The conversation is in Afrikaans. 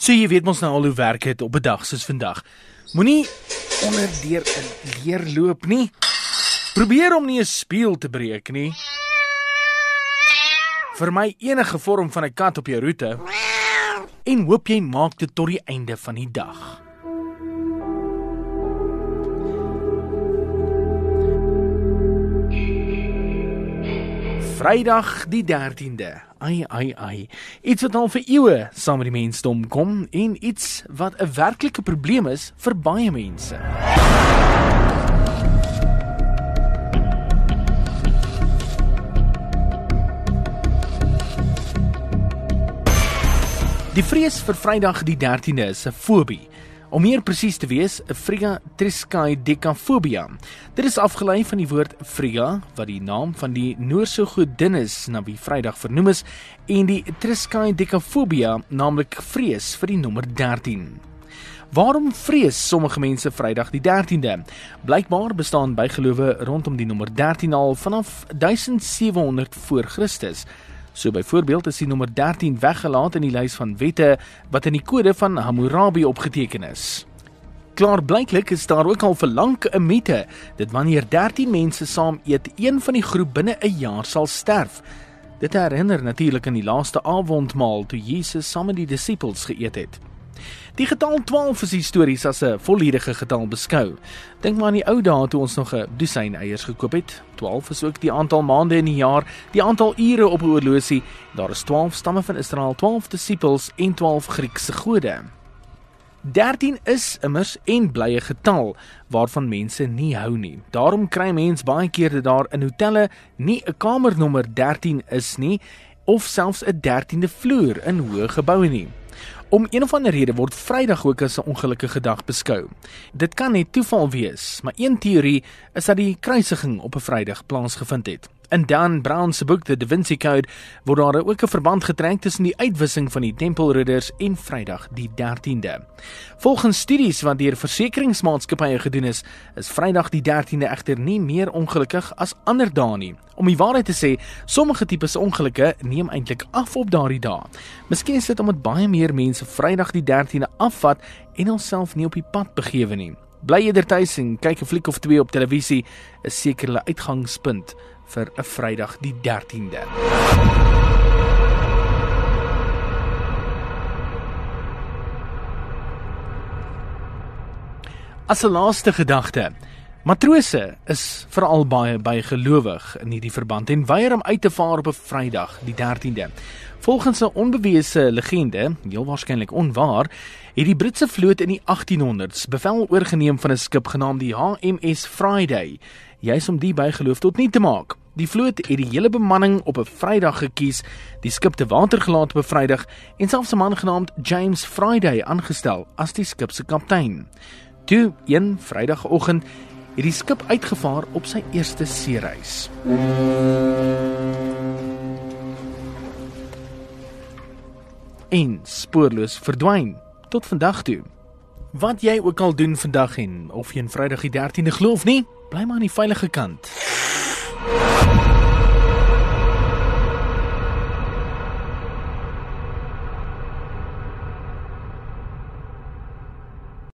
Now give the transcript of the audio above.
So jy weet mos nou al hoe werk dit op 'n dag soos vandag. Moenie onder deur 'n leer loop nie. Probeer om nie 'n spieël te breek nie. Vermy enige vorm van 'n kat op jou roete en hoop jy maak dit tot die einde van die dag. Vrydag die 13de. Ai ai ai. Iets wat al vir eeue saam met die mensdom kom en iets wat 'n werklike probleem is vir baie mense. Die vrees vir Vrydag die 13de is 'n fobie. Om meer presies te wees, Friga triskaidekafobia. Dit is afgelei van die woord Friga, wat die naam van die Noorse godin is na wie Vrydag vernoem is, en die triskaidekafobia, naamlik vrees vir die nommer 13. Waarom vrees sommige mense Vrydag die 13de? Blykbaar bestaan bygelowe rondom die nommer 13 al vanaf 1700 voor Christus. So byvoorbeeld is die nommer 13 weggelaat in die lys van wette wat in die kode van Hammurabi opgeteken is. Klaar blyklik is daar ook al vir lank 'n mite dat wanneer 13 mense saam eet, een van die groep binne 'n jaar sal sterf. Dit herinner natuurlik aan die laaste avondmaal toe Jesus saam met die disippels geëet het. Die getal 12 is histories as 'n volledige getal beskou. Dink maar aan die ou dae toe ons nog 'n dosyn eiers gekoop het. 12 is ook die aantal maande in die jaar, die aantal ure op 'n oorlosie. Daar is 12 stamme van Israel, 12 disippels en 12 Griekse gode. 13 is immers en blye getal waarvan mense nie hou nie. Daarom kry mense baie keer dat daar in hotelle nie 'n kamernommer 13 is nie of selfs 'n 13de vloer in hoë geboue nie. Om een of ander rede word Vrydag ook as 'n ongelukkige dag beskou. Dit kan net toeval wees, maar een teorie is dat die kruisiging op 'n Vrydag plaasgevind het. In Dan Brown se boek The Da Vinci Code word daar ook 'n verband getrek tussen die uitwissing van die tempelridders en Vrydag die 13de. Volgens studies wat deur versekeringsmaatskappye gedoen is, is Vrydag die 13de egter nie meer ongelukkig as ander dae nie. Om die waarheid te sê, sommige tipes ongelukke neem eintlik af op daardie dae. Miskien is dit omdat baie meer mense Vrydag die 13de afvat en homself nie op die pad begewe nie. Bly eerder tuis en kyk 'n fliek of twee op televisie, is seker 'n uitgangspunt vir 'n Vrydag die 13de. As 'n laaste gedagte. Matrose is veral baie bygelowig in hierdie verband en weier om uit te vaar op 'n Vrydag, die 13de. Volgens 'n onbewese legende, heel waarskynlik onwaar, het die Britse vloot in die 1800s bevel oorgeneem van 'n skip genaamd die HMS Friday, juis om die bygeloof tot nie te maak. Die vloot het die hele bemanning op 'n Vrydag gekies, die skip te water gelaat op 'n Vrydag en selfs 'n man genaamd James Friday aangestel as die skip se kaptein. Toe een Vrydagoggend het die skip uitgevaar op sy eerste seereis. En spoorloos verdwyn tot vandag toe. Wat jy ook al doen vandag en of jy 'n Vrydag die 13de glo of nie, bly maar aan die veilige kant.